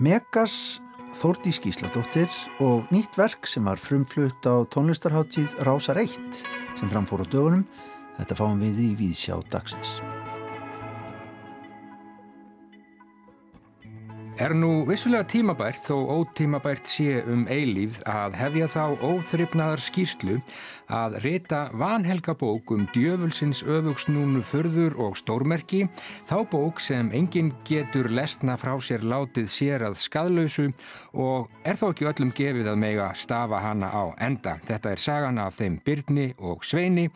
Megas, Þórti Skísladóttir og nýtt verk sem var frumflutt á tónlistarháttíð Rásar 1 sem framfór á dögunum. Þetta fáum við í Víðsjá dagsins. Er nú vissulega tímabært þó ótímabært sé um eilíð að hefja þá óþryfnaðar skýrslu að rita vanhelga bók um djöfulsins öfugsnúnu förður og stórmerki, þá bók sem enginn getur lesna frá sér látið sér að skadlausu og er þó ekki öllum gefið að mega stafa hana á enda. Þetta er sagana af þeim Byrni og Sveini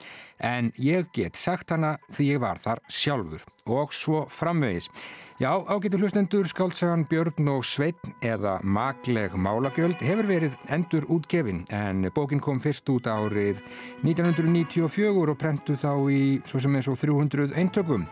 en ég get sagt hana því ég var þar sjálfur og svo framvegis. Já, ágættu hlustendur, skáltsagan Björn og Sveitn eða Magleg Málagjöld hefur verið endur útgefin en bókin kom fyrst út árið 1994 og prentu þá í svo sem er svo 300 eintökum.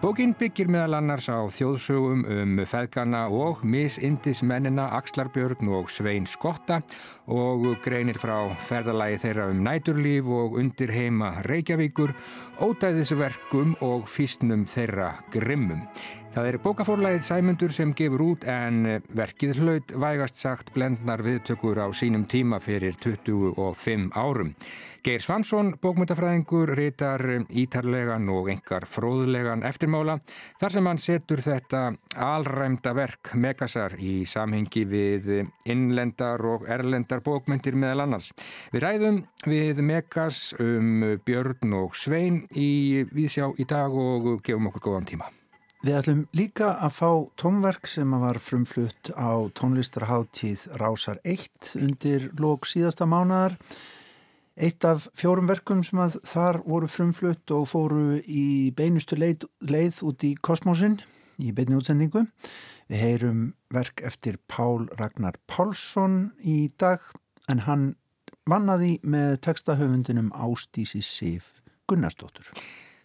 Bókin byggir meðal annars á þjóðsögum um feðgana og misindismennina Axlarbjörn og Svein Skotta og greinir frá ferðalagi þeirra um næturlíf og undir heima Reykjavíkur, ódæðisverkum og físnum þeirra grimmum. Það er bókafórlægið Sæmundur sem gefur út en verkið hlaut vægast sagt blendnar viðtökur á sínum tíma fyrir 25 árum. Geir Svansson, bókmyndafræðingur, rítar ítarlegan og engar fróðlegan eftirmála þar sem hann setur þetta alræmda verk Megasar í samhengi við innlendar og erlendar bókmyndir meðal annars. Við ræðum við Megas um Björn og Svein í Víðsjá í dag og gefum okkur góðan tíma. Við ætlum líka að fá tónverk sem var frumflutt á tónlistarháttíð Rásar 1 undir lók síðasta mánadar. Eitt af fjórum verkum sem að þar voru frumflutt og fóru í beinustu leið, leið út í kosmosin í beinu útsendingu. Við heyrum verk eftir Pál Ragnar Pálsson í dag en hann vannaði með textahöfundinum Ástísi Sif Gunnarsdóttur.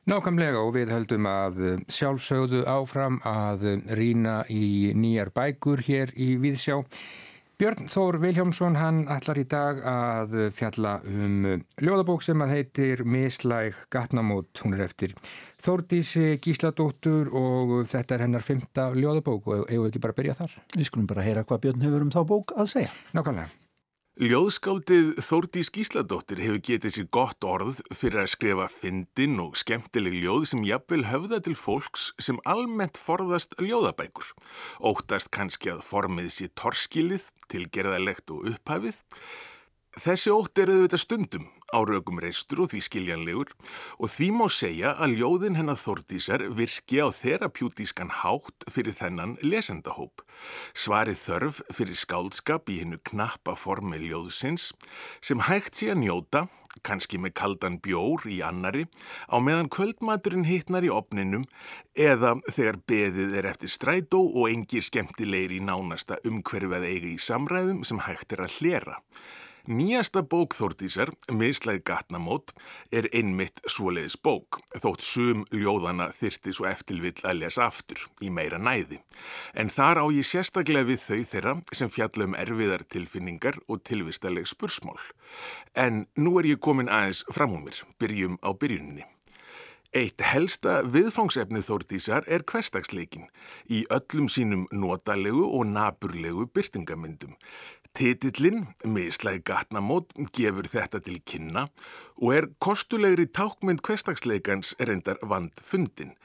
Nákvæmlega og við höldum að sjálfsögðu áfram að rína í nýjar bækur hér í Víðsjá. Björn Þór Viljámsson hann ætlar í dag að fjalla um ljóðabók sem að heitir Mislæg gatnamót. Hún er eftir Þórdísi Gísladóttur og þetta er hennar fymta ljóðabók og eigum við ekki bara að byrja þar? Við skulum bara heyra hvað Björn hefur um þá bók að segja. Nákvæmlega. Ljóðskáldið Þórdís Gísladóttir hefur getið sér gott orð fyrir að skrifa fyndin og skemmtileg ljóð sem jafnvel höfða til fólks sem almennt forðast ljóðabækur. Óttast kannski að formið sér torskilið, tilgerðalegt og upphafið. Þessi ótt er auðvitað stundum á raugum reistur og því skiljanlegur og því má segja að ljóðin hennar Þordísar virki á þerapjútískan hátt fyrir þennan lesendahóp. Svarið þörf fyrir skáldskap í hennu knappa formi ljóðsins sem hægt sé að njóta, kannski með kaldan bjór í annari, á meðan kvöldmaturinn hittnar í opninum eða þegar beðið er eftir strætó og engir skemmtilegir í nánasta umhverfið eigi í samræðum sem hægt er að hlera. Nýjasta bók Þórtísar, Mislæg gatnamót, er einmitt svoleiðis bók, þótt sum ljóðana þyrti svo eftirvill að lesa aftur í meira næði. En þar á ég sérstaklega við þau þeirra sem fjalla um erfiðar tilfinningar og tilvistaleg spursmál. En nú er ég komin aðeins fram úr mér, byrjum á byrjunni. Eitt helsta viðfangsefni Þórdísar er hverstagsleikin í öllum sínum notalegu og naburlegu byrtingamyndum. Titillin, mislæg gatnamót, gefur þetta til kynna og er kostulegri tákmynd hverstagsleikans reyndar vand fundin.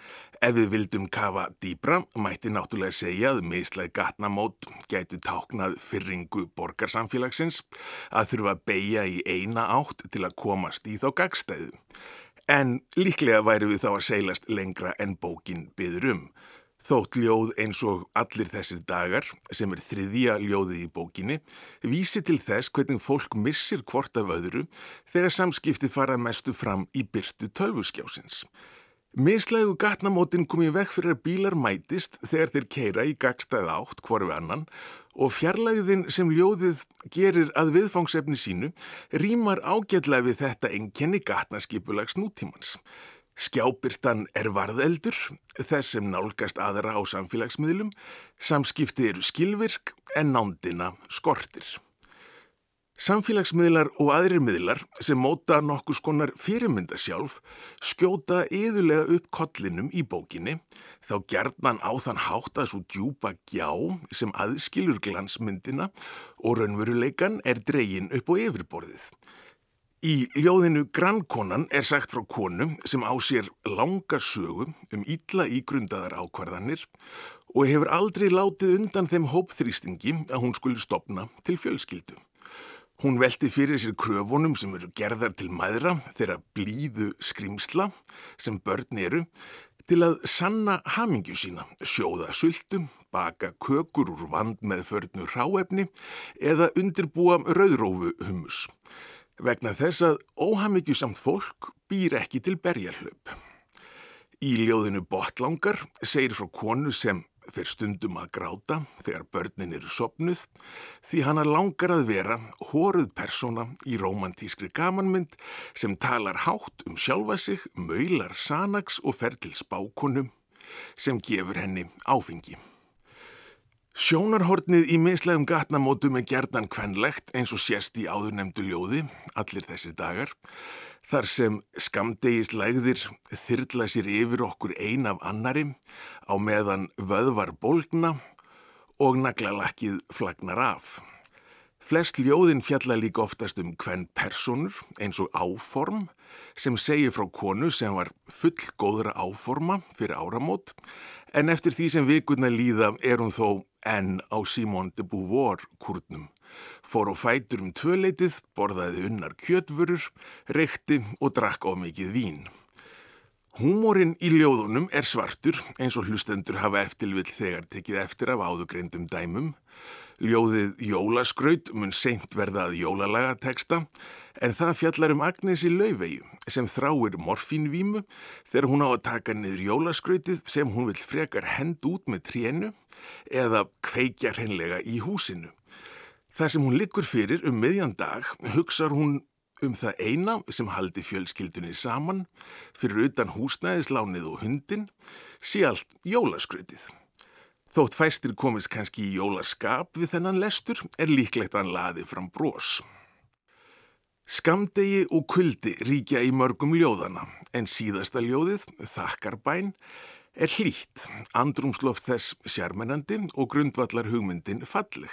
Ef við vildum kafa dýbra, mætti náttúrulega segja að mislæg gatnamót gæti táknað fyrringu borgarsamfélagsins að þurfa að beigja í eina átt til að komast í þá gagstæðu. En líklega væri við þá að seilast lengra en bókin byður um. Þótt ljóð eins og allir þessir dagar, sem er þriðja ljóðið í bókinni, vísi til þess hvernig fólk missir hvort af öðru þegar samskipti fara mestu fram í byrtu tölvuskjásins. Mislægu gatnamótin kom í vekk fyrir að bílar mætist þegar þeir keira í gagstæð átt hvorfi annan og fjarlægðin sem ljóðið gerir að viðfangsefni sínu rýmar ágætlega við þetta enkenni gatnaskipulags nútímans. Skjábyrtan er varðeldur, þess sem nálgast aðra á samfélagsmiðlum, samskipti eru skilvirk en nándina skortir. Samfélagsmiðlar og aðrir miðlar sem móta nokkus konar fyrirmynda sjálf skjóta yðurlega upp kollinum í bókinni þá gerðnan á þann hátt að svo djúpa gjá sem aðskilur glansmyndina og raunveruleikan er dregin upp á yfirborðið. Í ljóðinu Grannkonan er sagt frá konu sem á sér langa sögu um ítla ígrundaðar ákvarðanir og hefur aldrei látið undan þeim hópþrýstingi að hún skulle stopna til fjölskyldu. Hún velti fyrir sér kröfunum sem eru gerðar til maðra þeirra blíðu skrimsla sem börn eru til að sanna hamingju sína, sjóða sultum, baka kökur úr vand með förnu ráefni eða undirbúa rauðrófu humus. Vegna þess að óhamingju samt fólk býr ekki til berjarhlaup. Í ljóðinu Botlangar segir frá konu sem fer stundum að gráta þegar börnin eru sopnuð því hana langar að vera hóruð persóna í romantískri gamanmynd sem talar hátt um sjálfa sig, maular sanags og fer til spákonum sem gefur henni áfengi. Sjónarhornið í mislegum gatnamótum er gerðan kvenlegt eins og sést í áðurnemdu ljóði, allir þessi dagar, Þar sem skamdegis lægðir þyrla sér yfir okkur ein af annari á meðan vöðvar bólgna og naglalakkið flagnar af. Flest ljóðin fjalla líka oftast um hvern personur eins og áform sem segir frá konu sem var full góðra áforma fyrir áramót en eftir því sem vikurna líða er hún þó enn á Simón de Beauvoir kurnum fór á fætur um tvöleitið, borðaði unnar kjötvörur, reykti og drakk á mikið vín. Húmórin í ljóðunum er svartur eins og hlustendur hafa eftirvill þegar tekið eftir af áðugreindum dæmum. Ljóðið Jólaskraut mun seint verðað jólalaga teksta en það fjallar um Agnesi Lauvegu sem þráir morfínvímu þegar hún á að taka niður jólaskrautið sem hún vil frekar hend út með trénu eða kveikja hreinlega í húsinu. Þar sem hún liggur fyrir um miðjan dag hugsar hún um það eina sem haldi fjölskyldunni saman fyrir utan húsnæðislánið og hundin sé allt jólaskrötið. Þótt fæstir komist kannski í jólaskap við þennan lestur er líklegt að hann laði fram brós. Skamdegi og kuldi ríkja í mörgum ljóðana en síðasta ljóðið, Þakkarbæn, er hlýtt, andrumsloft þess sjarmenandi og grundvallar hugmyndin falleg.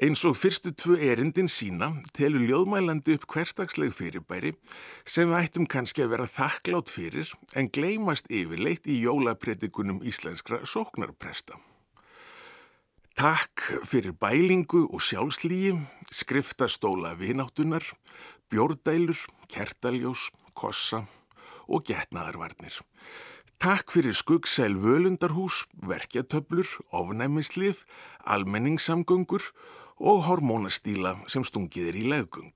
Eins og fyrstu tvö erindin sína telur ljóðmælandi upp hverstagsleg fyrirbæri sem við ættum kannski að vera þakklátt fyrir en gleymast yfirleitt í jólapredikunum íslenskra sóknarpresta. Takk fyrir bælingu og sjálfslíi, skriftastóla vináttunar, bjórdælur, kertaljós, kossa og getnaðarvarnir. Takk fyrir skuggsæl völundarhús, verkjatöblur, ofnæmislif, almenningssamgöngur og hormónastíla sem stungið er í leggung.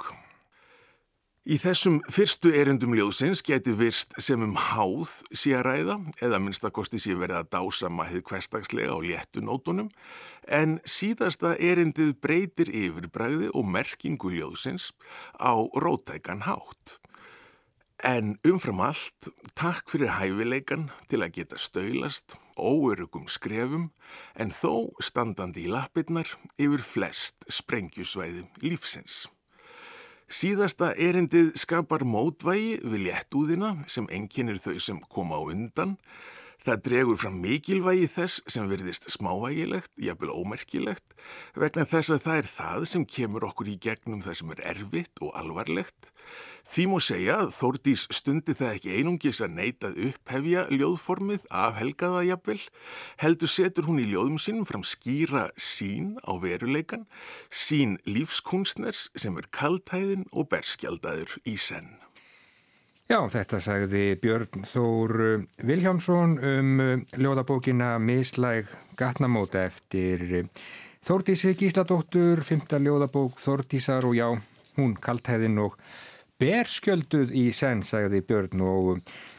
Í þessum fyrstu erendum ljóðsins geti virst sem um háð sé að ræða eða minnstakosti sé verið að dásama hefð hverstagslega á léttunótonum en síðasta erendið breytir yfirbræði og merkingu ljóðsins á rótækan hátt. En umfram allt, takk fyrir hæfileikan til að geta stöylast, óörugum skrefum, en þó standandi í lappirnar yfir flest sprengjusvæði lífsins. Síðasta erindið skapar mótvægi við léttúðina sem enginnir þau sem koma á undan, Það dregur fram mikilvægi þess sem verðist smávægilegt, jafnvel ómerkilegt, vegna þess að það er það sem kemur okkur í gegnum það sem er erfitt og alvarlegt. Því múi segja að Þórdís stundi það ekki einungis að neitað upphefja ljóðformið af helgaða jafnvel, heldur setur hún í ljóðum sínum fram skýra sín á veruleikan, sín lífskunstners sem er kaltæðin og berskjaldadur í senn. Já, þetta sagði Björn Þór eh, Viljámsson um eh, ljóðabókina Mislæg gatnamóta eftir eh, Þórdísi Gísladóttur, fymta ljóðabók Þórdísar og já, hún kaltæðin og berskjölduð í senn, sagði Björn og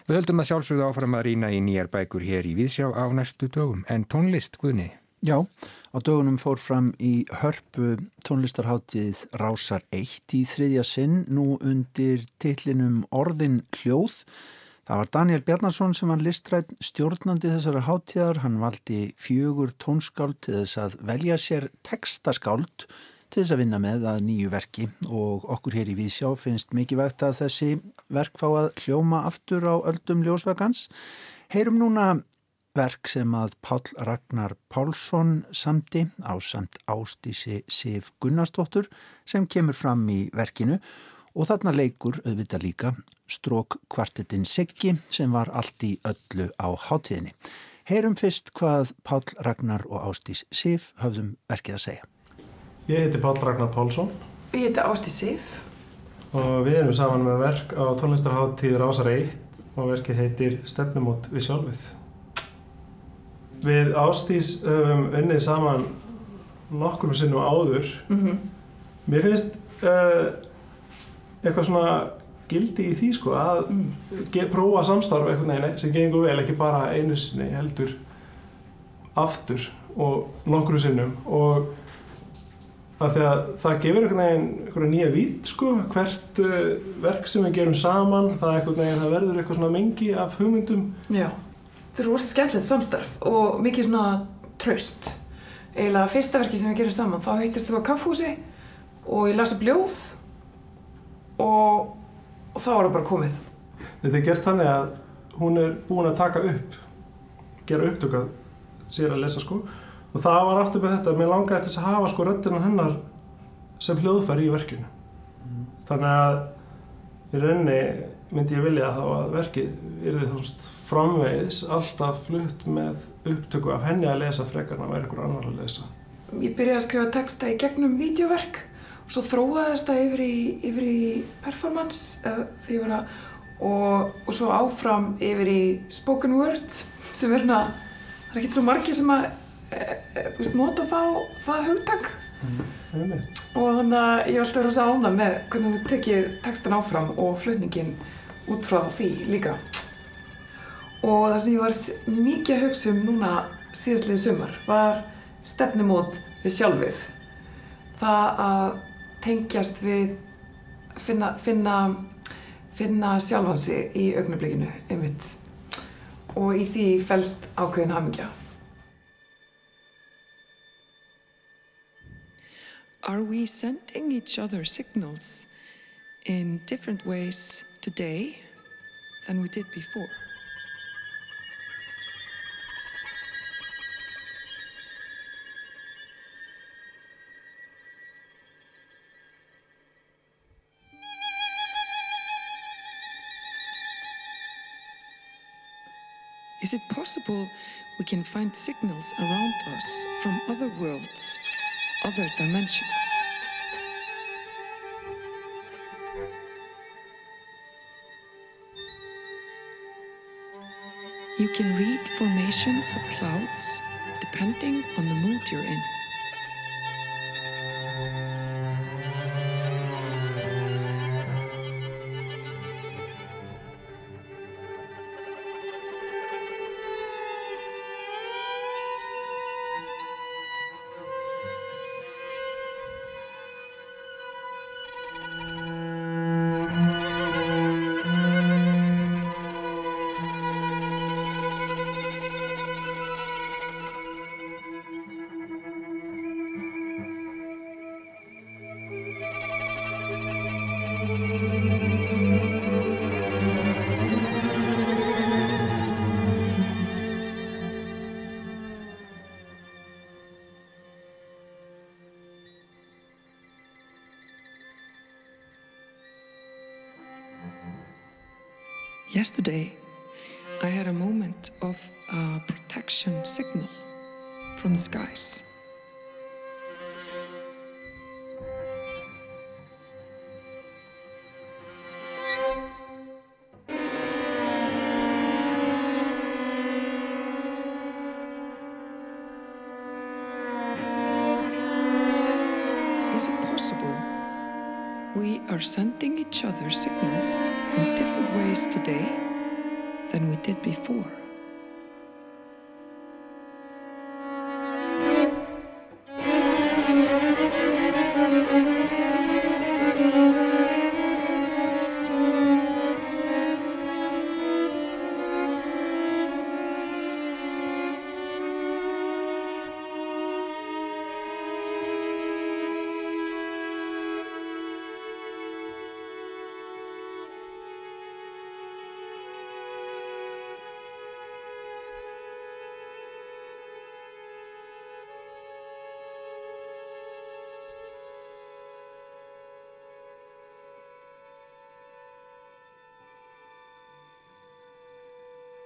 við höldum að sjálfsögðu áfram að rýna í nýjar bækur hér í Vísjá á næstu dögum. En tónlist, Guðni? Já, á dögunum fór fram í hörpu tónlistarháttið Rásar 1 í þriðja sinn nú undir tillinum Orðin hljóð. Það var Daniel Bjarnason sem var listrætt stjórnandi þessara háttíðar. Hann valdi fjögur tónskáld til þess að velja sér tekstaskáld til þess að vinna með að nýju verki og okkur hér í Vísjá finnst mikið vegt að þessi verk fá að hljóma aftur á öldum ljósvegans. Heyrum núna verk sem að Pál Ragnar Pálsson samti á samt ástísi Sif Gunnarsdóttur sem kemur fram í verkinu og þarna leikur auðvitað líka strók kvartetinn Siggi sem var allt í öllu á hátíðinni. Heyrum fyrst hvað Pál Ragnar og Ástís Sif höfðum verkið að segja. Ég heiti Pál Ragnar Pálsson. Ég heiti Ástís Sif. Og við erum saman með verk á tónlistarháttíð Rásar 1 og verkið heitir Stefnumót við sjálfið. Við Ástís höfum unnið saman nokkur sinnum áður. Mm -hmm. Mér finnst uh, eitthvað svona gildi í því sko að mm. prófa samstarf eitthvað neina sem gengur vel ekki bara einu sinni heldur aftur og nokkru sinnum og að að það gefur eitthvað nýja vít sko hvert uh, verk sem við gerum saman það, það verður eitthvað svona mengi af hugmyndum Já, það eru orðið skemmtilegt samstarf og mikið svona traust eiginlega fyrsta verki sem við gerum saman þá heitist við á kaffhúsi og ég lasa bljóð og, og þá er það bara komið. Þetta er gert þannig að hún er búin að taka upp, gera upptökað sér að lesa sko og það var aftur með þetta að mér langaði til að hafa sko röttina hennar sem hljóðfæri í verkinu. Mm. Þannig að í rauninni myndi ég vilja þá að verkið er því þá framvegis alltaf flutt með upptöku af henni að lesa frekarna að vera ykkur annar að lesa. Ég byrjaði að skrifa texta í gegnum videoverk Svo þróaðist það yfir í, yfir í performance að, og, og svo áfram yfir í spoken word sem er hérna, það er ekki svo margi sem að e, e, veist, nota það, það hugtak. Mm, og þannig að ég var alltaf rosa ána með hvernig þú tekir textan áfram og flutningin út frá því líka og það sem ég var mikið að hugsa um núna síðastliðið sumar var stefnumót við sjálfið það að tengjast við finna, finna, finna sjálfansi í augnablikinu einmitt og í því fælst ákveðin hamingja. Are we sending each other signals in different ways today than we did before? Is it possible we can find signals around us from other worlds, other dimensions? You can read formations of clouds depending on the mood you're in. Yesterday, I had a moment of a protection signal from the skies. Is it possible we are sending each other signals today than we did before.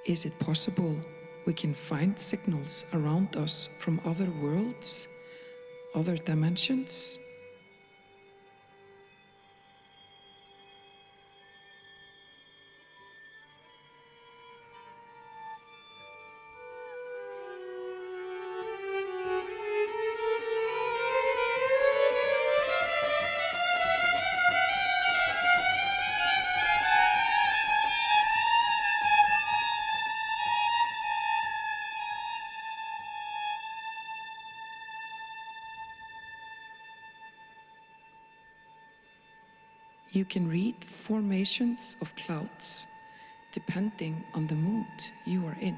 Is it possible we can find signals around us from other worlds, other dimensions? Can read formations of clouds depending on the mood you are in.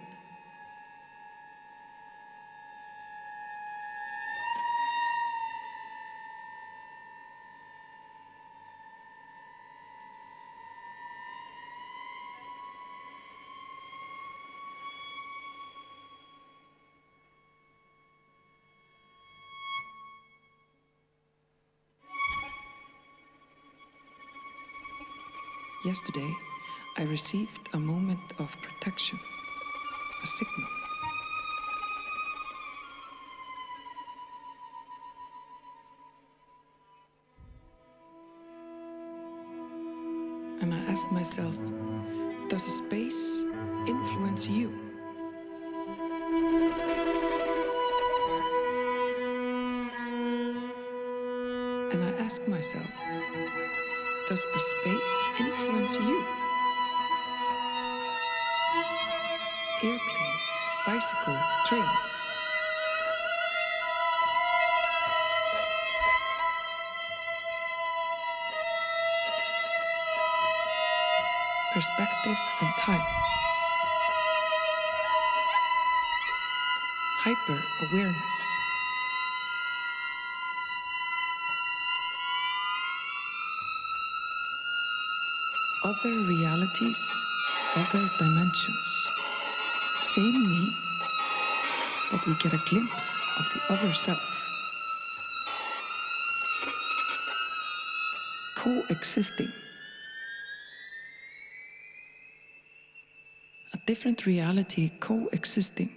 Yesterday, I received a moment of protection, a signal. And I asked myself, does a space influence you? And I ask myself, does a space influence you? Airplane, bicycle, trains. Perspective and time. Hyper awareness. Other realities, other dimensions. Same me, but we get a glimpse of the other self. Coexisting. A different reality coexisting.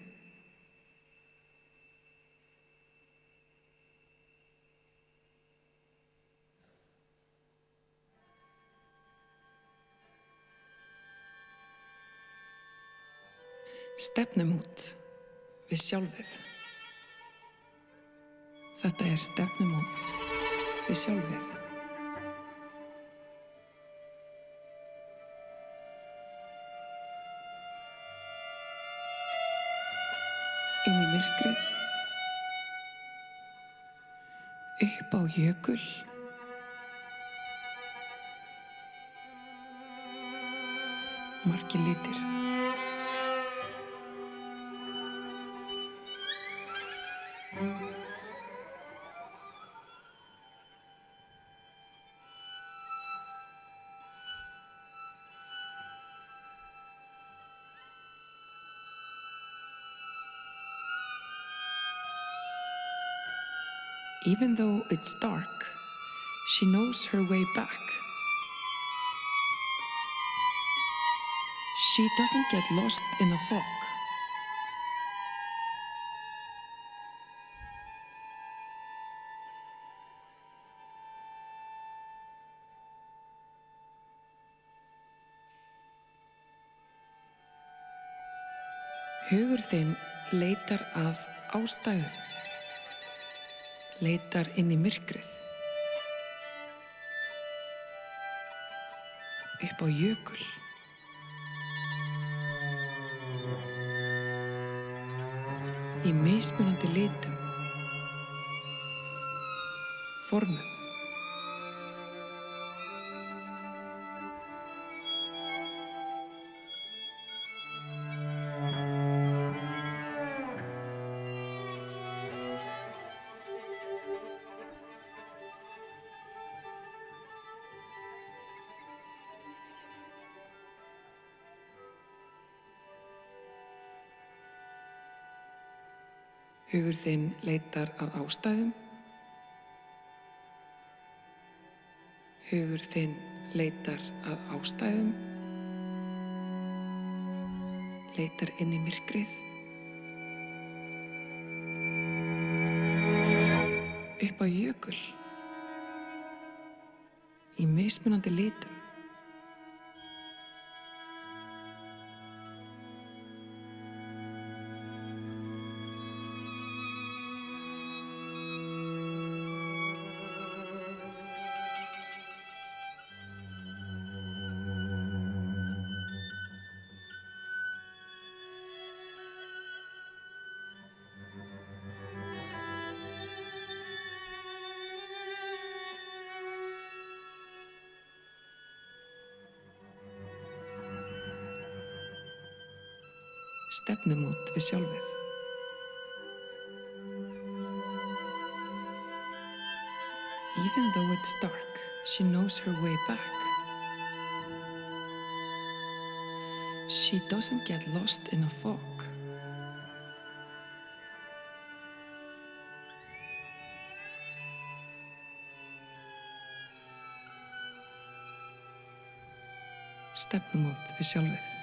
Stefnum út við sjálfið. Þetta er stefnum út við sjálfið. Inn í myrkrið, upp á jökul, margi litir. Even though it's dark, she knows her way back. She doesn't get lost in a fog. Hugur þinn leitar að ástæðum, leitar inn í myrkrið, upp á jökul. Í mismunandi litum, formum. Hugur þinn leitar að ástæðum. Hugur þinn leitar að ástæðum. leitar inn í myrkrið. Upp á jökul. Í mismunandi litum. Við sjálfið. Even though it's dark, she knows her way back. She doesn't get lost in a fog. Stefnumót við sjálfið.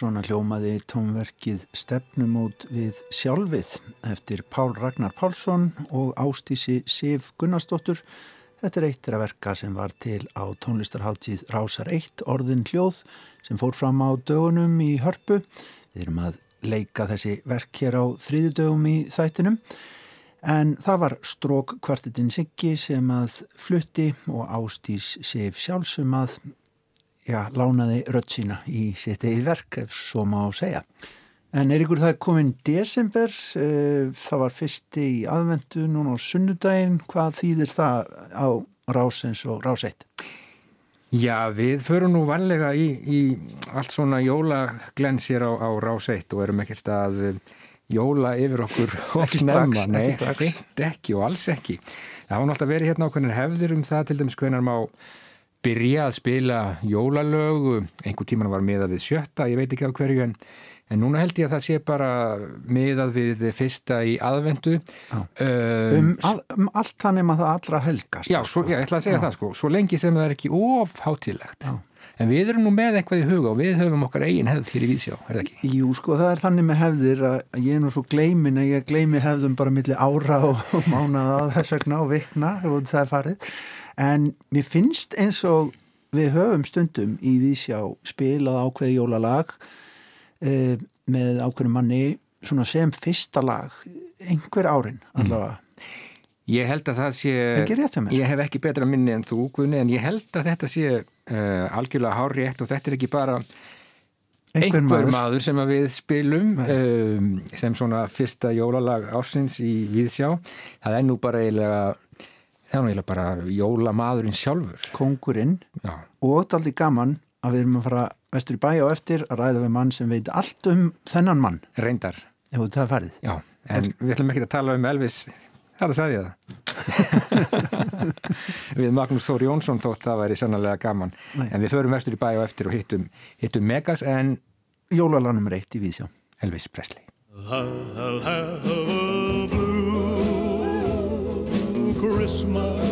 Svona hljómaði tónverkið stefnumót við sjálfið eftir Pál Ragnar Pálsson og Ástísi Sif Gunnarsdóttur. Þetta er eitt af verka sem var til á tónlistarháttíð Rásar 1 orðin hljóð sem fór fram á dögunum í hörpu. Við erum að leika þessi verk hér á þriðu dögum í þættinum. En það var strók kvartetinn Siggi sem að flutti og Ástís Sif sjálfsum að já, lánaði rött sína í sitt eigi verk ef svo má segja. En er ykkur það komin desember, eh, það var fyrsti í aðvendu núna á sunnudaginn, hvað þýðir það á rásins og ráseitt? Já, við förum nú vanlega í, í allt svona jólaglens hér á, á ráseitt og erum ekkert að eh, jóla yfir okkur ekki strax, Nei, ekki strax. ekki og alls ekki. Það var náttúrulega verið hérna ákveðin hefðir um það til dæmis hvernig má byrja að spila jólalög, einhver tíman var miðað við sjötta, ég veit ekki á hverju en, en núna held ég að það sé bara miðað við fyrsta í aðvendu um, um, all, um allt þannig að það allra helgast Já, svo, já ég ætla að segja Já. það sko svo lengi sem það er ekki of hátilegt Já. en við erum nú með eitthvað í huga og við höfum okkar eigin hefð hér í Vísjá, er það ekki? Jú, sko, það er þannig með hefðir að ég er nú svo gleymin að ég gleymi hefðum bara milli ára og, og mánaða og þess vegna og vikna og það er farið. En mér finnst eins og við höfum stundum í Vísjá spilað ákveði jólalag e, með ákveðinu manni svona sem fyrsta lag einhver árin allavega. Ég held að það sé. Ég hef ekki betra minni en þú, Guðni en ég held að þetta sé uh, algjörlega hár rétt og þetta er ekki bara Einhver, einhver maður. maður sem við spilum um, sem svona fyrsta jólalag ársins í Víðsjá það er nú bara eiginlega það er eiginlega bara jólamadurinn sjálfur. Kongurinn Já, og daldi gaman að við erum að fara vestur í bæ á eftir að ræða við mann sem veit allt um þennan mann. Reyndar. Er farið. Já, en við ætlum ekki að tala um Elvis. Það sagði ég það. Við Magnús Þóri Jónsson þótt það væri sannlega gaman. Nei. en við förum vestur í bæ á eftir og hittum, hittum Megas en Jólalanum reitt í Víðsjá. Elvis Presley Christmas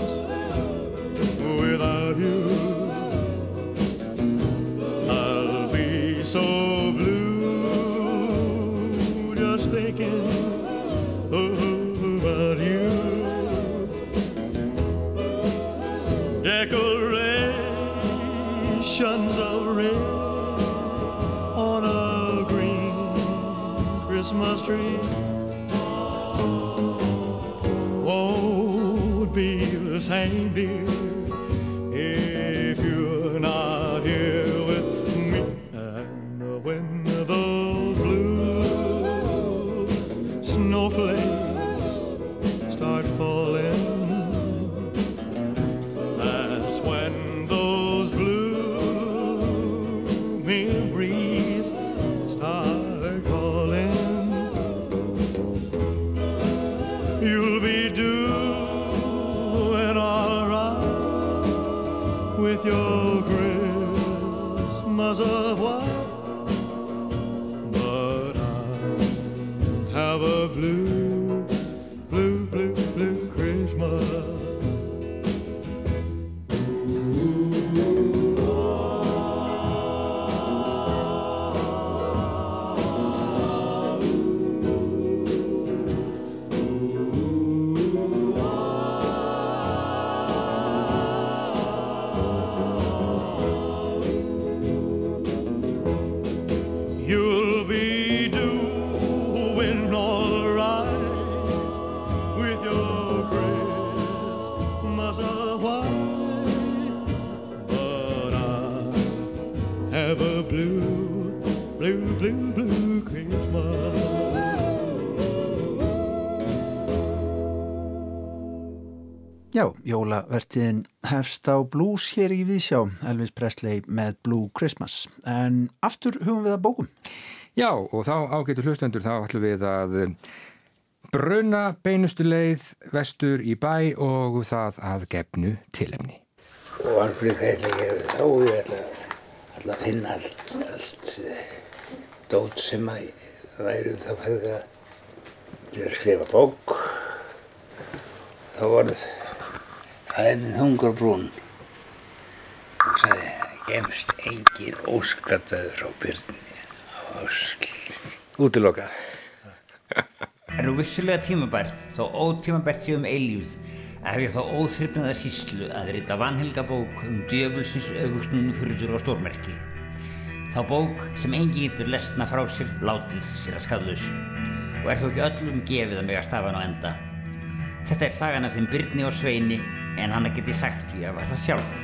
without you. I'll be so blue just thinking about you. Decorations of red on a green Christmas tree dear, if you're not here with me. And when those blue snowflakes start falling, that's when those blue memories start calling. You'll be traición. Já, jólavertiðin hefst á blues hér í Vísjá, Elvis Presley með Blue Christmas. En aftur hugum við að bókum. Já, og þá ágætu hlustendur, þá ætlum við að bruna beinustu leið vestur í bæ og það að gefnu tilefni. Og alveg ætla ég að þá, ég ætla, ætla að finna allt, allt eh, dót sem að væri um þá til að skrifa bók. Þá var það, það er minn þungur brún. og sagði, gemst engin byrninni á ösl. Útilokað. Er nú vissulega tímabært, þó ótímabært sé um eilífð, að hefja þá óþryfnaða síslu að rita vanhelga bók um djöfulsins auðvuxnunu fyrður á stórmerki. Þá bók sem engi getur lesna frá sér látið sér að skadlaus og er þó ekki öllum gefið að mega stafan á enda. Þetta er sagan af þeim Byrni og Sveini en hann geti sagt að var það sjálf.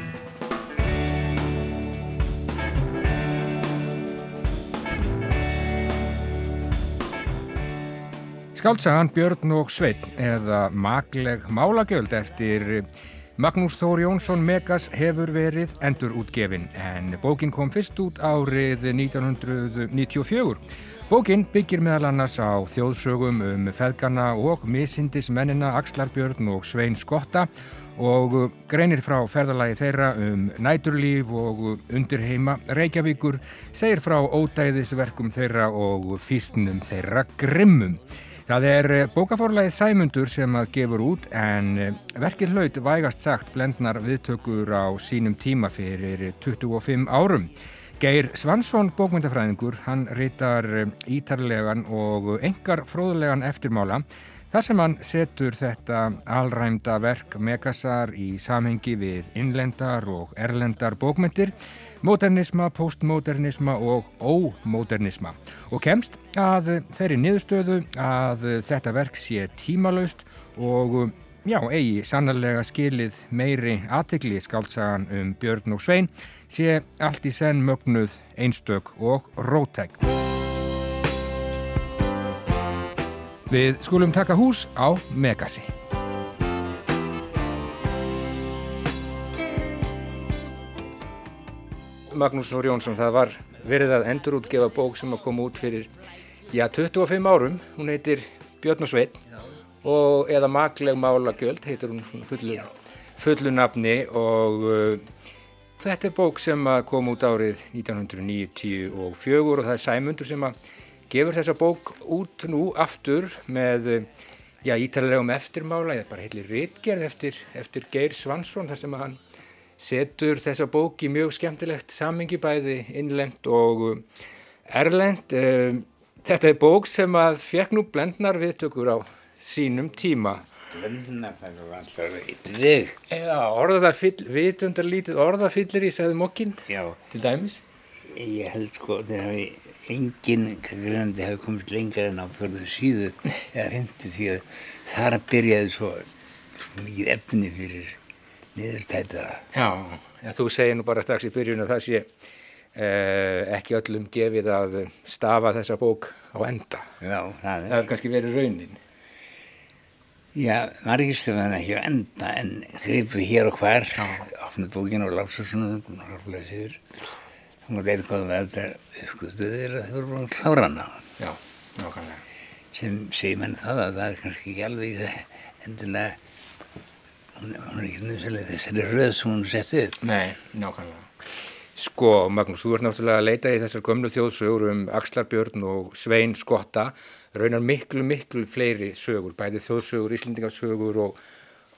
Skáltsagan Björn og Sveinn eða Magleg Málagjöld eftir Magnús Þór Jónsson Megas hefur verið endur útgefin en bókin kom fyrst út árið 1994. Bókin byggir meðal annars á þjóðsögum um feðgana og misindismennina Axlar Björn og Svein Skotta og greinir frá ferðalagi þeirra um næturlíf og undirheima Reykjavíkur segir frá ódæðisverkum þeirra og físnum þeirra grimmum. Það er bókaforlæðið Sæmundur sem að gefur út en verkið hlaut vægast sagt blendnar viðtökur á sínum tíma fyrir 25 árum. Geir Svansson bókmyndafræðingur, hann rítar ítarlegan og engar fróðulegan eftirmála þar sem hann setur þetta alræmda verk Megasar í samhengi við innlendar og erlendar bókmyndir modernisma, postmodernisma og ómodernisma og kemst að þeirri niðurstöðu að þetta verk sé tímalaust og já, eigi sannarlega skilið meiri aðtegli skáltsagan um Björn og Svein sé allt í senn mögnuð, einstök og rótæk. Við skulum taka hús á Megasi. Magnús Nóri Jónsson, það var verið að endurútgefa bók sem að koma út fyrir já, 25 árum, hún heitir Björn og Sveinn og eða Magleg Málagjöld heitir hún fullu, fullu nafni og uh, þetta er bók sem kom út árið 1994 og það er Sæmundur sem að gefur þessa bók út nú aftur með já, ítalegum eftirmála eða bara heilir réttgerð eftir, eftir Geir Svansson þar sem hann setur þessa bók í mjög skemmtilegt samengi bæði innlend og erlend. Þetta er bók sem að fekk nú blendnar viðtökur á sínum tíma. Blendnar, það var alltaf eitt veg. Já, orðafyll, vitundar lítið orðafyllir í segðu mokkin, Já, til dæmis. ég held sko þeir hafi engin grunandi hafi komist lengra en á fjörðu síðu eða fymtu því að þar byrjaði svo mikið efni fyrir niðurtætara. Já, já, þú segir nú bara strax í byrjun að það sé eh, ekki öllum gefið að stafa þessa bók á enda. Já, það Það er. kannski verið raunin. Já, margir sem hann ekki á enda en gripu hér og hvar, opnað bókinu og lása svona, náttúrulega sér. Þannig að eitthvað með þetta uppskustuðir að þau voru búin að klára hana. Já, nákvæmlega. Sem segir mann það að það er kannski ekki alveg endilega, hún, er ekki nefnilega þessari röð sem hún setti upp. Nei, nákvæmlega. Sko, Magnús, þú ert náttúrulega að leita í þessar gömlu þjóðsögur um Axlar Björn og Svein Skotta, raunar miklu, miklu fleiri sögur, bæði þjóðsögur, íslendingarsögur og,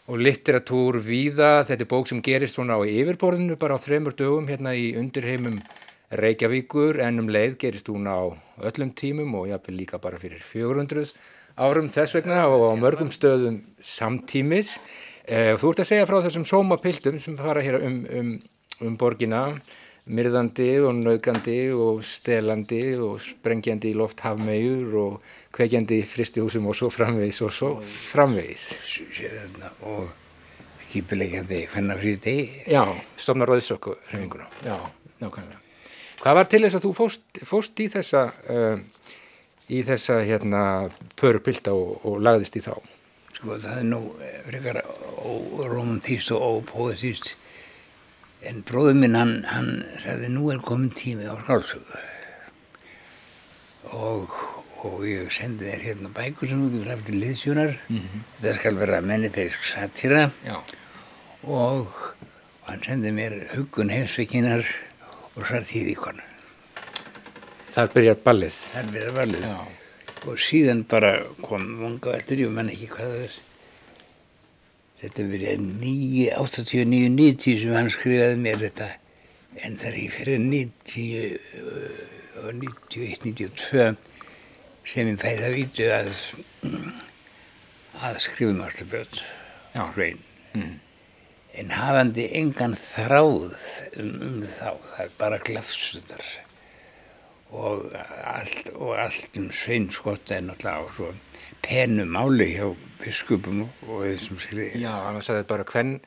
og litteratúr víða. Þetta er bók sem gerist svona á yfirborðinu bara á þremur dögum hérna í undirheimum Reykjavíkur en um leið gerist hún á öllum tímum og jáfnvel líka bara fyrir 400 árum þess vegna og á mörgum stöðum samtímis. Eh, þú ert að segja frá þessum sómapiltum sem fara hér um, um, um borgina, myrðandi og naugandi og stelandi og sprengjandi í loft hafmegjur og kveikjandi í fristihúsum og svo framvegis og svo framvegis. Sér þarna og skipilegjandi hvernig frýst degi. Já, stofnar rauðsökku hreyfinguna. Já, nákvæmlega. Hvað var til þess að þú fóst, fóst í þessa, uh, í þessa hérna, pörupilda og, og lagðist í þá? Sko það er nú frekar óromantíst og ópoetíst en bróður minn hann, hann sagði nú er komin tími á skálsögu og, og ég sendi þér hérna bækur sem þú getur haft til liðsjónar þetta skal vera mennifisk satira Já. og, og hann sendi mér huggun heimsveikinar og sartíðíkon Þar byrjar ballið. það er verið valið Já. og síðan bara kom vanga eftir, ég menn ekki hvað það er þetta verið 9, 89, 90 sem hann skrifaði mér þetta. En það er í fyrir 90 uh, og 91, 92 sem ég fæði það vítu að að skrifa um Áslabjörn Já. hrein. En hafandi engan þráð um, um þá, það er bara glafsundar og allt, og allt um sveinskott er náttúrulega á svo penu máli hjá biskupum og þessum skriði Já, hann sagði bara hvenn,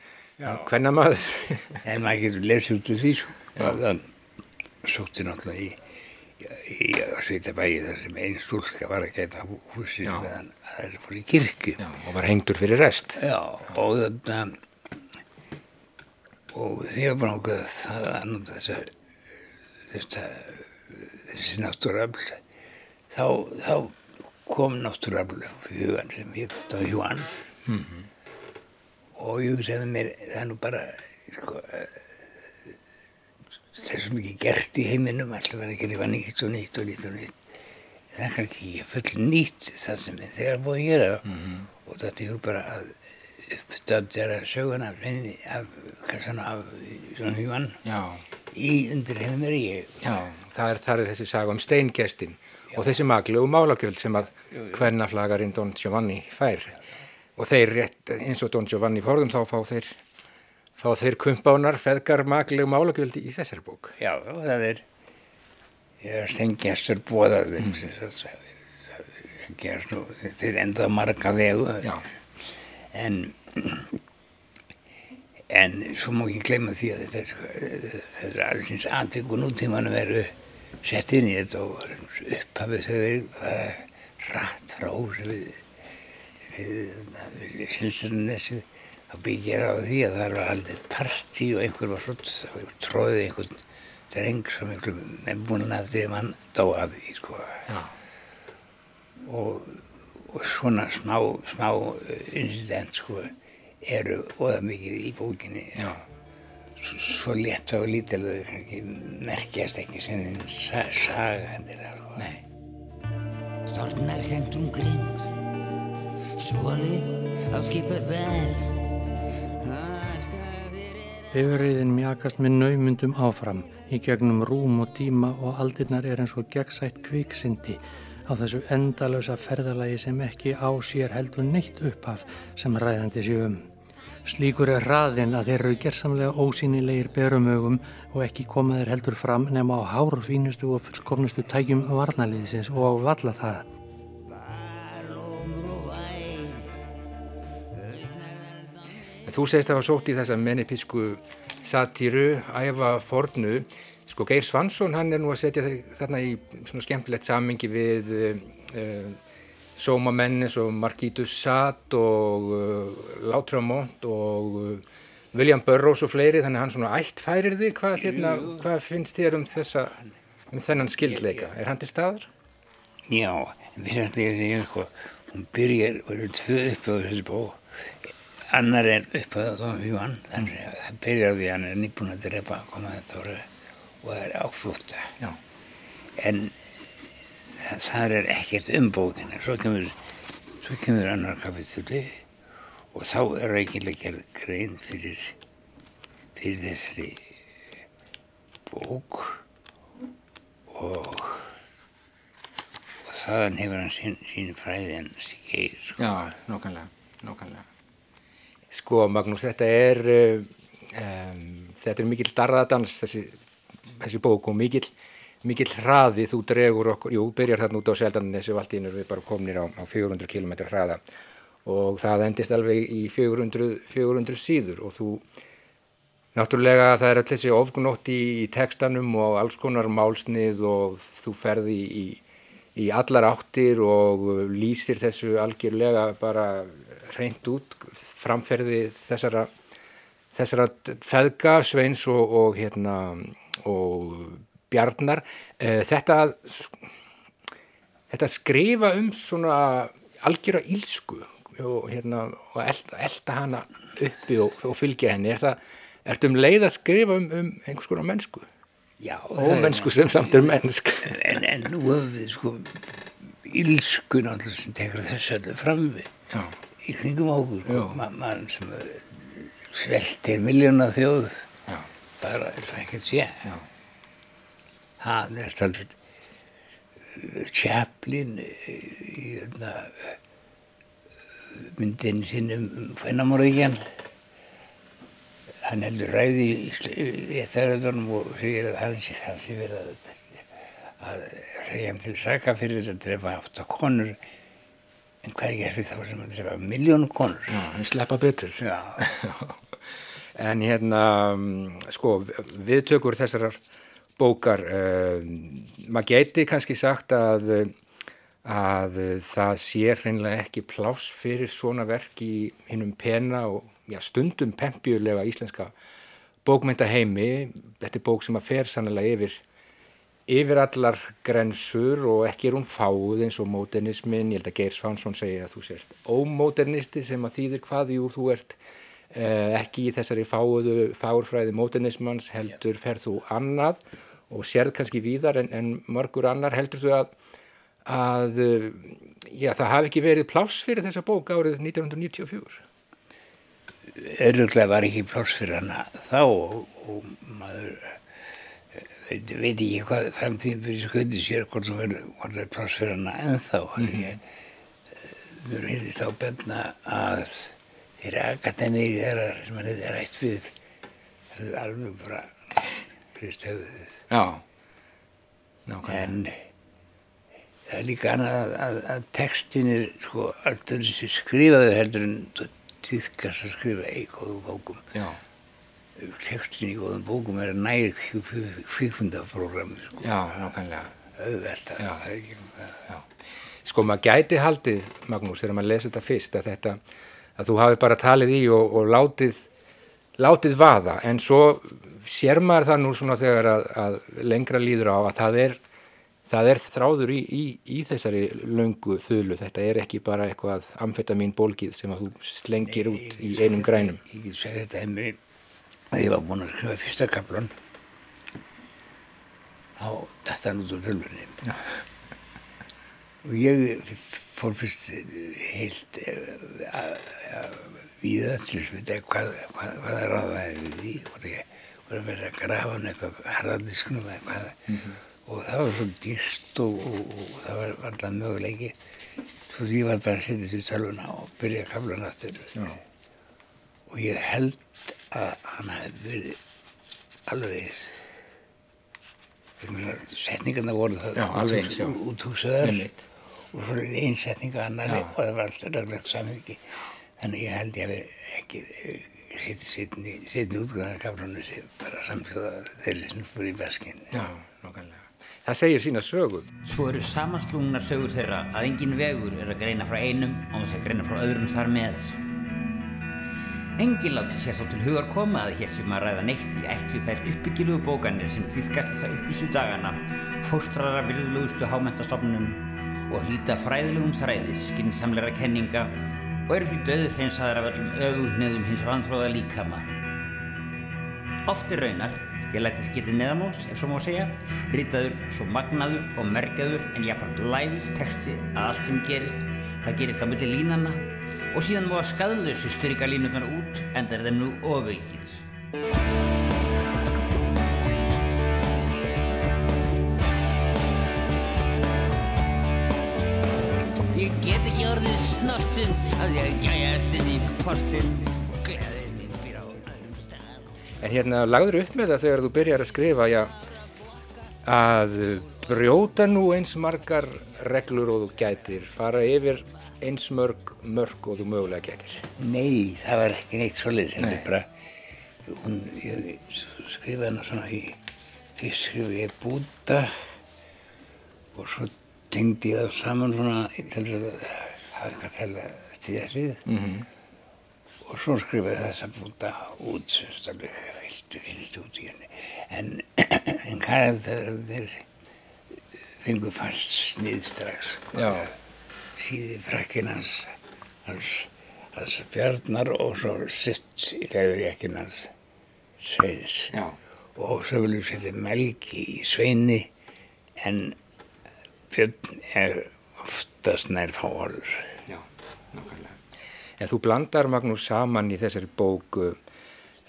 hvenna maður. en maður getur lesið út úr því svo og þann sótti náttúrulega í í Sveitabæi þar sem einn stúlka var að geta húsið Já. meðan það er fór í kirkju Já, og var hengdur fyrir rest. Já, og þetta og því var bara okkur það að nota þessa þetta þessi náttúrafl þá, þá kom náttúrafl fyrir hugan sem hétt þetta Juan og ég segði mér það er nú bara sko, eh, það svo mikið gert í heiminum alltaf að gera nýtt og nýtt og nýtt og nýtt. Það er kannski ekki full nýtt það sem er þegar búið að gera. Og þetta er bara að uppstöndjara söguna af, svona, af svona hugan Já, í undir heimur ég já, það er, það er þessi saga um steingestin og þessi maglegu málagjöld sem að hvernaflagarinn Don Giovanni fær. Og þeir rétt, eins og Don Giovanni forðum þá fá þeir, fá þeir kumpánar, feðgar maglegu málagjöld í þessari bók. já, það er ég stengjastur bóðaðum mm. það gerast nú þeir enda marga vegu Já, en en svo má ekki gleyma því að þetta er, þetta er alveg aðtöku nútímanum eru sett inn í þetta og upphafið þau er uh, rætt frá við, við, við Silsarnesið þá byggir á því að það var aldrei partí og einhver var svo tróðið einhvern dreng sem einhver með búin að því að mann dó af því sko. Og, og svona smá, smá incident sko eru óða mikið í bókinni já, S svo létt og lítil að þau kannski merkjast ekki sem þinn sa saga endilega sko. nei. Stortnar centrum grind Svoli á skipa verð Bifriðin mjakast með naumundum áfram í gegnum rúm og tíma og aldirnar er eins og gegnsætt kviksindi á þessu endalösa ferðalagi sem ekki á sér heldur neitt upphaf sem ræðandi sér um. Slíkur er hraðin að þeir eru gersamlega ósýnilegir berumögum og ekki komaður heldur fram nema á hárfínustu og fullkomnustu tækjum varnaliðsins og valla það. Þú segist að hafa sótt í þessa mennipisku satíru, æfa fornu. Sko Geir Svansson, hann er nú að setja þarna í svona skemmtilegt sammingi við uh, sómamenn eins og Marquítus Sade og uh, Lautramont og uh, William Burroughs og fleiri, þannig að hann svona ættfærir þig. Hvað, hérna, hvað finnst þér um, þessa, um þennan skildleika? Er hann til staðar? Já, við ætlum ég að segja sko, hún byrjar og eru tvö upp á þessu bó annar er upp á það Juan þannig að það byrjar því að hann er nýbúin að drepa koma þetta voru og er áflúta en það, það er ekkert um bókina svo kemur, svo kemur annar kapitúli og þá er eiginlega gerð grein fyrir fyrir þessari bók og og þaðan hefur hann sín, sín fræði en skeið sko. Já, nákvæmlega, nákvæmlega. Sko, Magnús, þetta er, um, þetta er mikill darðadans, þessi, þessi bók og mikill, mikill hraði þú dregur okkur, jú, byrjar þarna út á Seldanesi og allt í innur við bara komnir á, á 400 km hraða. Og það endist alveg í 400, 400 síður og þú Náttúrulega það er öll þessi ofgnótt í, í textanum og alls konar málsnið og þú ferði í, í allar áttir og lýsir þessu algjörlega bara reynd út framferði þessara, þessara feðga, Sveins og, og, hérna, og Bjarnar. Eh, þetta, þetta skrifa um svona algjöra ílsku og, hérna, og elda, elda hana uppi og, og fylgja henni. Er það Ertu um leið að skrifa um, um einhvers konar mennsku? Já. Ómennsku sem samt er mennsk. En, en nú höfum við sko ílsku náttúrulega sem tekur þessu öllu fram við. Já. Í kringum okkur, sko. Ma mann sem sveltir miljóna þjóð. Já. Bara eins og ekkert sé. Það er stálsveit Chaplin í þarna myndin sinn um fennamorðíkjan hann heldur ræði í þærðunum og segir að hann sé það sem verið að, hann til saka fyrir að drefa átt á konur. En hvað er gerðið þá sem að drefa miljónu konur? Já, hann sleppa betur. Já. En hérna sko, við tökur þessar bókar uh, maður geti kannski sagt að að það sé hreinlega ekki pláss fyrir svona verk í hinnum pena og já, stundum pempjulega íslenska bókmyndaheimi. Þetta er bók sem að fer sannlega yfir yfir allar grensur og ekki er hún fáð eins og módernismin, ég held að Geir Svansson segja að þú sért ómodernisti sem að þýðir hvað? Jú þú ert ekki í þessari fáðu fárfræði módernismans heldur ferð þú annað og sérð kannski víðar en, en mörgur annar. Heldur þú að að já, það hafi ekki verið pláss fyrir þessa bók árið 1994 Öruglega var ekki pláss fyrir hana þá og, maður veit, veit ekki hvað framtíðin fyrir skauti sér hvort það er pláss fyrir hana ennþá. Mm -hmm. ég mér heyrðist á benna að þeirra akademíri þeirra sem hann hefði rætt við hefði alveg bara hrist höfuðið Já Nákvæmlega. en það er líka annað að, að, að textin er sko alltaf þessi skrifaðu heldur en tíðkast að skrifa í góðum bókum Já. textin í góðum bókum er að nær kvíkmyndafprogrammi sko. Já, nákvæmlega auðvelt að það er ekki um það Já. Sko maður gæti haldið, Magnús, þegar maður lesi þetta fyrst að þetta, að þú hafi bara talið í og, og látið, látið vaða en svo sér maður það nú svona þegar að, að lengra líður á að það er, það er þráður í, í, í þessari löngu þölu, þetta er ekki bara eitthvað amfetamin bólgið sem að þú slengir út í einum grænum. ég get segið þetta heimri að ég var búinn að skrifa fyrsta kaplan á þetta út úr tölvunni. Og ég fór fyrst heilt viða til að vita hvað, er ráðvæði við því. Hvort ég var að vera að grafa hann upp af harðadisknum eða hvað. Og það var svo dýrst og, og, og, og það var alltaf möguleiki. Svo ég var bara að setja þessu tölvuna og byrja að kapla hann aftur. Já. og ég held að hann hefði verið alveg setningarna voru það Já, og svo er einn setning að annari Já. og það var alltaf reglegt samhengi þannig ég held ég hafi ekki setni, setni útgöðan kaflunum sem bara samfjóða þeirri sem fór í veskin Já, nákvæmlega. Það segir sína sögu. Svo eru samanslungnar sögur þeirra að engin vegur er að greina frá einum og þess að greina frá öðrum þar með. Engin láti sér þó til hugar koma að hér sem að ræða neitt í ætt við þær uppbyggilugu bókanir sem týðkast þessa upplýstu dagana, fóstrara virðulegustu hámentastofnunum og hlýta fræðilegum þræði skynnsamleira kenninga og eru því döður hreinsaðar af öllum öfugneðum hins vantróða líkama. Oft er raunar, ég læti skitið neðamáls, ef svo má segja, ritaður svo magnaður og merkjaður en jafnvægt læfis texti að allt sem gerist, það gerist á milli línana og síðan má að skadlösu styrka línutnar út enda er þeim nú ofaukið. Get ekki orðið snortun af því að gæjast inn í portin og gleðið minn býr á öðrum stað. En hérna lagður upp með það þegar þú byrjar að skrifa? Já, að brjóta nú eins margar reglur og þú gætir, fara yfir eins mörg mörg og þú mögulega gætir. Nei, það var ekki neitt en Nei. bara. Hún, ég skrifaði hana svona í, fyrst skrifaði ég búta og svo tengdi ég það saman svona til þess að hafa eitthvað til að stýðast við. Mhm. Og svo skrifaði þessa búta út, alveg fylgdu, fylgdu út í henni. En, en karakterarnir fengu fast snið strax. Síði frakkin hans, hans, hans Bjarnar og svo sist í leiðurjakkin hans Sveins. Já. Og svo viljum setja melgi í Sveini en Björn er oftast nær fáarður. Já, nákvæmlega. En þú blandar Magnús saman í þessari bók, uh,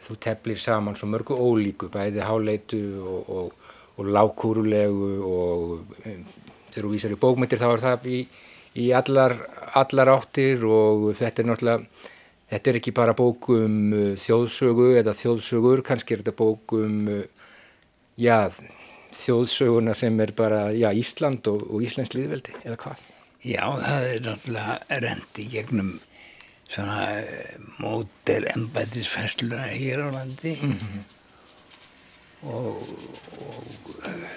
þú teflir saman svo mörgu ólíku, bæði háleitu og, og, og lágkúrulegu og um, þegar þú vísar í bókmyndir þá er það í, í allar, allar áttir og þetta er náttúrulega, þetta er ekki bara bók um uh, þjóðsögu eða þjóðsögur, kannski er þetta bók um, uh, já, þjóðsöguna sem er bara, já, Ísland og, og Íslands líðveldi, eða hvað? Já, það er náttúrulega rent í gegnum svona eh, móter embættisfersluna hér á landi og, og uh,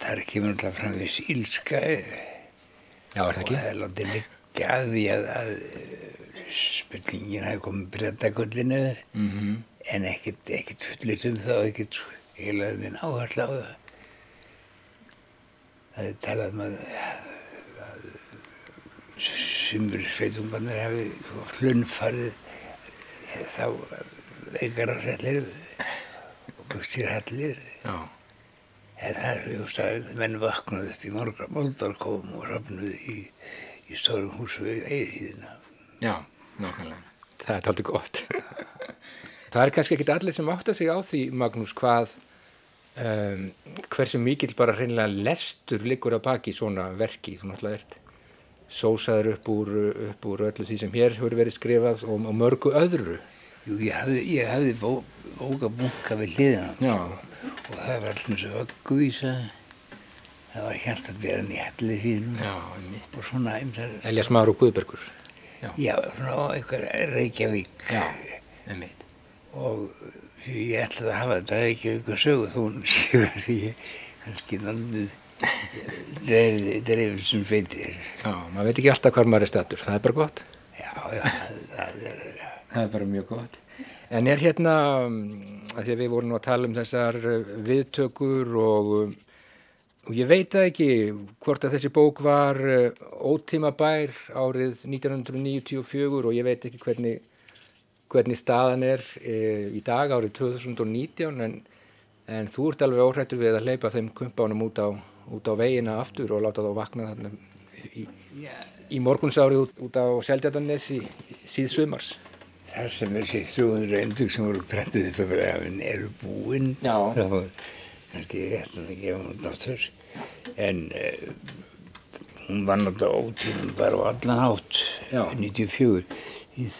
þar kemur náttúrulega fram viss ílska Já, er það ekki? og það er látið liggja að því að, að eh, spurningin hafi komið breytagullinu Mm -hmm. en ekkert, ekkert fullit um það og ekkert heilaði minn áherslu á það. Það er talað um að, að sumur sveitungarnir hafi hlunfarið þá veikarársællir og buksirhallir. Já. En það er staðið að menn vaknaði upp í morgar moldarkofum og rafnuði í, í stórum húsu við eirhýðina. Já, nákvæmlega. Það er aldrei gott. það er kannski ekki allir sem átta sig á því, Magnús, hvað um, hversu mikill bara hreinlega lestur liggur að baki svona verki, þú náttúrulega ert sósaður upp úr, upp úr öllu því sem hér hefur verið skrifað og, og mörgu öðru. Jú, ég hafði, ég hafði bó, bókabunka við hliðina Já. sko, og það var alltaf svo ögguvísa, það var hjarta að vera Já, einmitt. og svona Már og Guðbergur. já, svona eitthvað Reykjavík Já, einmitt. Og ég ætlaði að hafa þetta Reykjavík og sögu þó hún séu því kannski náttúrulega dreifir sem feitir. Já, maður veit ekki alltaf hvar maður er statur, það er bara gott. Já, já, það er, Það er bara mjög gott. En er hérna, að því að við vorum að tala um þessar eh, viðtökur og, um, og ég veit ekki hvort að þessi bók var eh, ótíma bær árið 1994 og ég veit ekki hvernig, hvernig staðan er e, í dag árið 2019 en, en þú ert alveg óhrættur við að hleypa þeim kumpánum út á, út á veginna aftur og láta þá vakna þarna í, í morgunsárið út, út á Seldjardanes í, í síð sumars. Það sem þessi 300 endug sem voru prentið upp af brefin eru búinn. Já. Það var kannski rétt að það gefa hún aftur. En uh, hún var náttúrulega ótíðum bara á allan hátt, Já. 94. Ég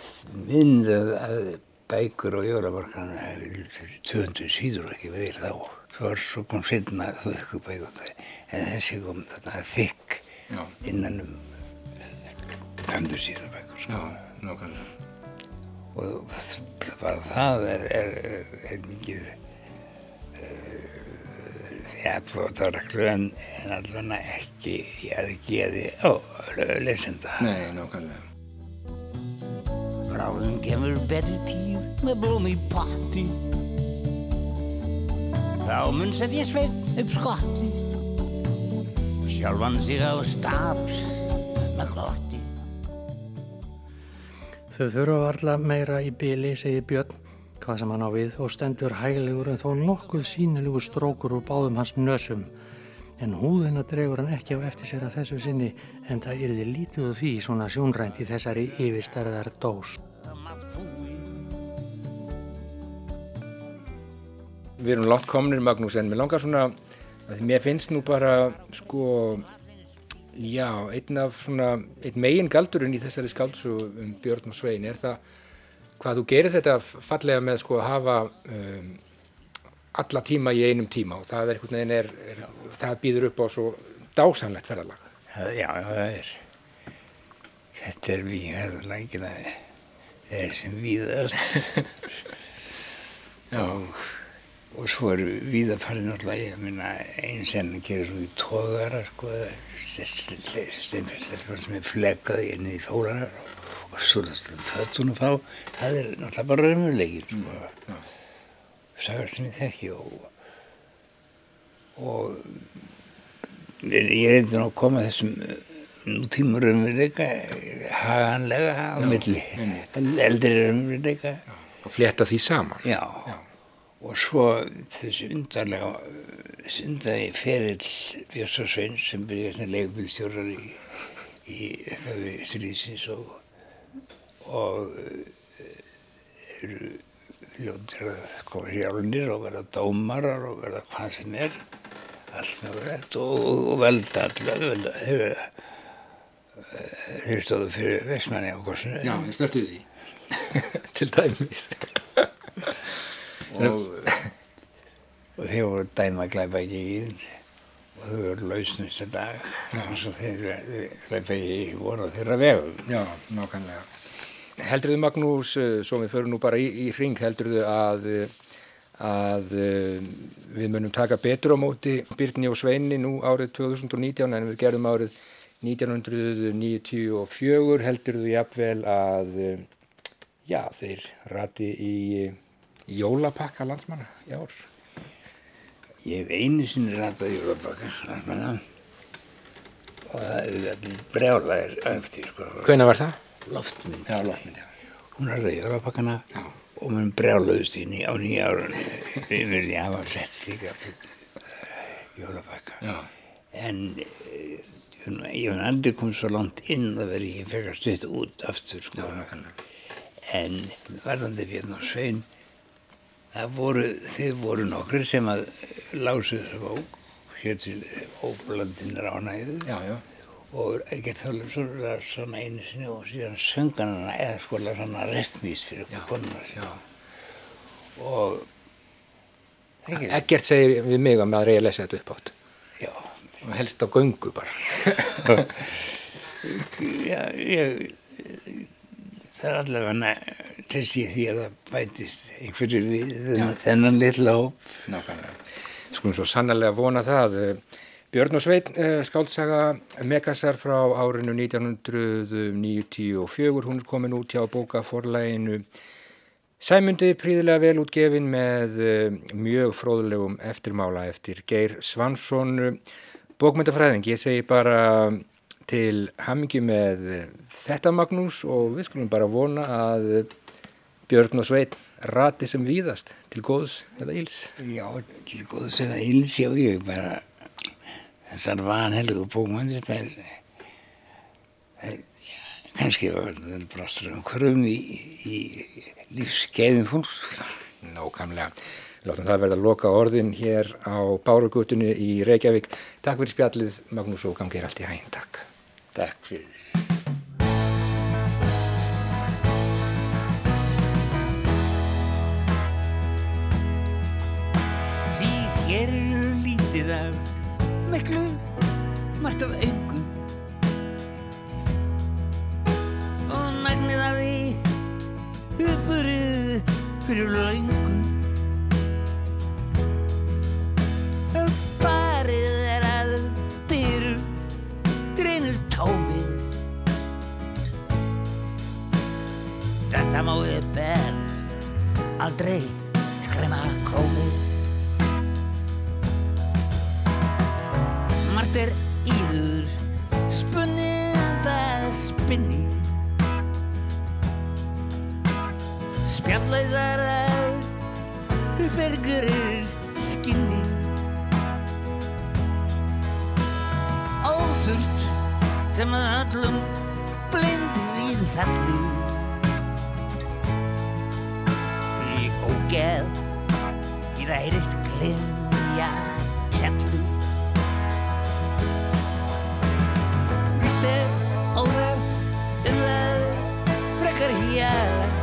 minn að, bækur og jólamarkana hefði 200 síður ekki verið þá. Svo, svo kom setna þau bækur en þessi kom þarna þykk Já. innan um 200 síður bækur. Sko. Já, og bara það er, er, er, er mikið ja, brotareglu en, en allavega ekki í aðgeði á lesenda. Nei, nákvæmlega. Bráðum kemur betri tíð með blóm í potti Þá mun sett ég sveinn upp skotti Sjálfan sig á stapl með glotti Þau þurfa varla meira í byli, segir Björn, hvað sem hann á við og stendur hæglegur en þó nokkuð sínilegur strókur úr báðum hans nösum. En húðina dregur hann ekki á eftir sér að þessu sinni en það yrði lítið úr því svona sjónrænt í þessari yfirstærðar dós. Við erum langt komnir Magnús en mér langar svona að mér finnst nú bara sko já, einn af svona einn megin galdurinn í þessari skáldsögu um Björn og Svein er það hvað þú gerir þetta fallega með sko að hafa um, alla tíma í einum tíma og það er einhvern veginn er, er það býður upp á svo dásanlegt ferðalag. Já, já, það er þetta er við þetta lækina það er sem víðast. Og, og svo er viðafarið náttúrulega, ég minna einn sem gerir svo í tógara sko, sem er fleggaði inn í þólanar og svo föttunum fá, það er náttúrulega bara raunverulegin sko, sagar sem ég þekki og og ég er eitthvað að koma þessum nútímur raunveruleika haganlega á milli. eldri raunveruleika og fletta því saman. Já, já. og svo þessi undarlega undarlega ferill Björnsson sem byrjaði leifbílstjórar í, í FF stríðsins og og eru ljóndir að koma hjálnir og verða dómarar og verða hvað sem er. Allt með verðt og, og velda allavega þeir, þeir stóðu fyrir veksmanni á korsinu Já, þeir störtuðu því. Til dæmis. Og, og þeir voru dæma glæpa ekki í og þau voru lausnum þessu dag og þeir glæpa ekki í voru þeirra vegum. Já, nákvæmlega. Heldur þið Magnús, svo við förum nú bara í, í ring, heldur þið að að við munum taka betur á móti Byrni og Sveini nú árið 2019 en við gerum árið 1994 heldur þið jafnvel að já, þeir rati í, í jólapakka landsmanna í ár? Ég hef einu sinni ratað í jólapakka landsmanna. Og það er brjálæðir eftir sko. Hvena var það? Loftmynd. Já, loftmynd, já. Hún rataði í jólapakkana Já. og mér brjálaðist í á nýja árunni við vilja hafa sett þig að jólapakka. En eh, ég hef aldrei komið svo langt inn að vera ekki fekar stutt út aftur sko. en varðandi Björn og Svein það voru þeir voru nokkur sem að lásu þessa bók hér til óblandin ránæðu já, já. og ekkert þálega svo svona einu sinni og síðan söngan hana eða sko svona restmís fyrir konunar og Ekkert segir við mig að maður eigi að lesa þetta upp átt já helst á göngu bara. Já, ég það er allavega til síðan því að það bætist einhverju við þennan litla hóp. Skulum svo sannlega vona það. Björn og Sveit skáltsaga Megasar frá árinu 1994 hún er komin út hjá bókaforlæginu Sæmundi príðilega vel útgefin með mjög fróðulegum eftirmála eftir Geir Svansson bókmyndafræðing. Ég segi bara til hamingi með þetta Magnús og við skulum bara vona að Björn og Sveit rati sem víðast til góðs eða íls. Já, til góðs eða íls, já, ég bara þessar vanhelgu bókmyndir það er, það er kannski var það brástur um hverjum í, í lífskeiðin fólks. Nákvæmlega. Látum það verða að loka orðin hér á Bárugutunni í Reykjavík. Takk fyrir spjallið, Magnús og gangið allt í hæginn. Takk. Takk fyrir. Því þér eru lítið af miklu, margt af auku og magnið af því uppurðið fyrir laungu Þetta má upp en aldrei skrema krómið Mart er íður spunnið að spinni. Spjalllausar að uppbergurir skinni. Óþurft sem öllum blindir í hellu Í ógeð í það heyrist glimja sellu Vist er óveft um það frekar hjala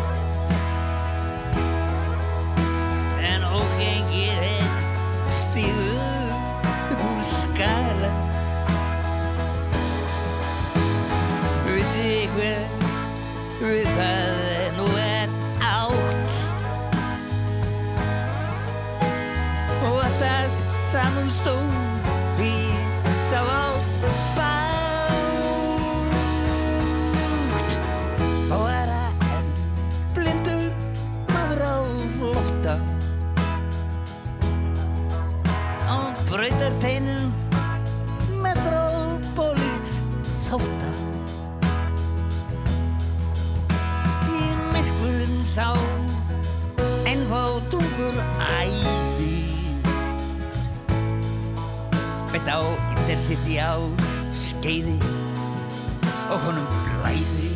á Intercity á skeiði og honum blæði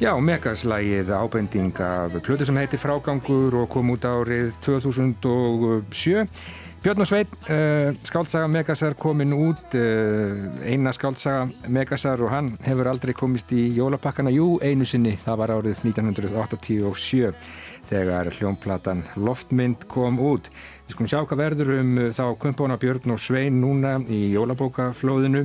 Já, Megas-lægið ábending af plötu sem heitir Frágangur og kom út árið 2007. Björn og Svein, uh, skáltsaga Megasar komin út, uh, eina skáltsaga Megasar og hann hefur aldrei komist í jólapakkana, jú, einu sinni, það var árið 1987 þegar hljónplatan Loftmynd kom út. Við skulum sjá hvað verður um uh, þá kumpána Björn og Svein núna í jólabókaflóðinu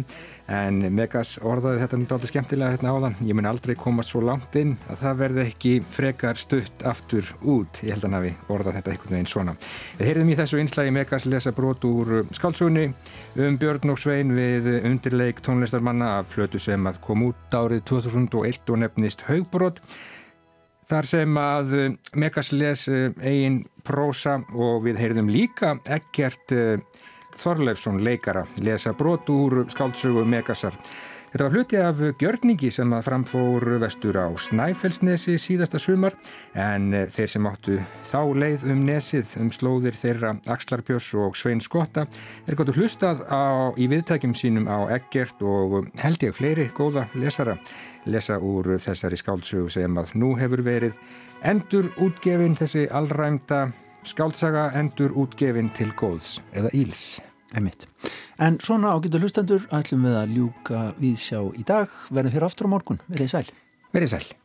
en Megas orðaði þetta nýtt aldrei skemmtilega hérna áðan. Ég mun aldrei komast svo langt inn að það verði ekki frekar stutt aftur út. Ég held að hann hafi orðað þetta einhvern veginn svona. Við heyrðum í þessu einslægi Megas lesa brot úr skálsunni um Björn og Svein við undirleik tónlistarmanna af plötu sem að kom út árið 2001 og nefnist Haugbrot. Þar sem að Megas les eigin prósa og við heyrðum líka ekkert Þorleifsson leikara lesa brot úr skáldsögu Megasar. Þetta var hluti af gjörningi sem að framfór vestur á Snæfellsnesi síðasta sumar en þeir sem áttu þá leið um nesið um slóðir þeirra Axlarpjörs og Svein Skotta er gott að hlustað á, í viðtækjum sínum á Eggert og held ég fleiri góða lesara lesa úr þessari skáldsögu sem að nú hefur verið endur útgefin þessi allræmda skáltsaga endur útgefin til góðs eða íls. Emitt. En svona ágættu hlustendur ætlum við að ljúka við sjá í dag. Verðum hér aftur á morgun. Verðið sæl. Verðið sæl.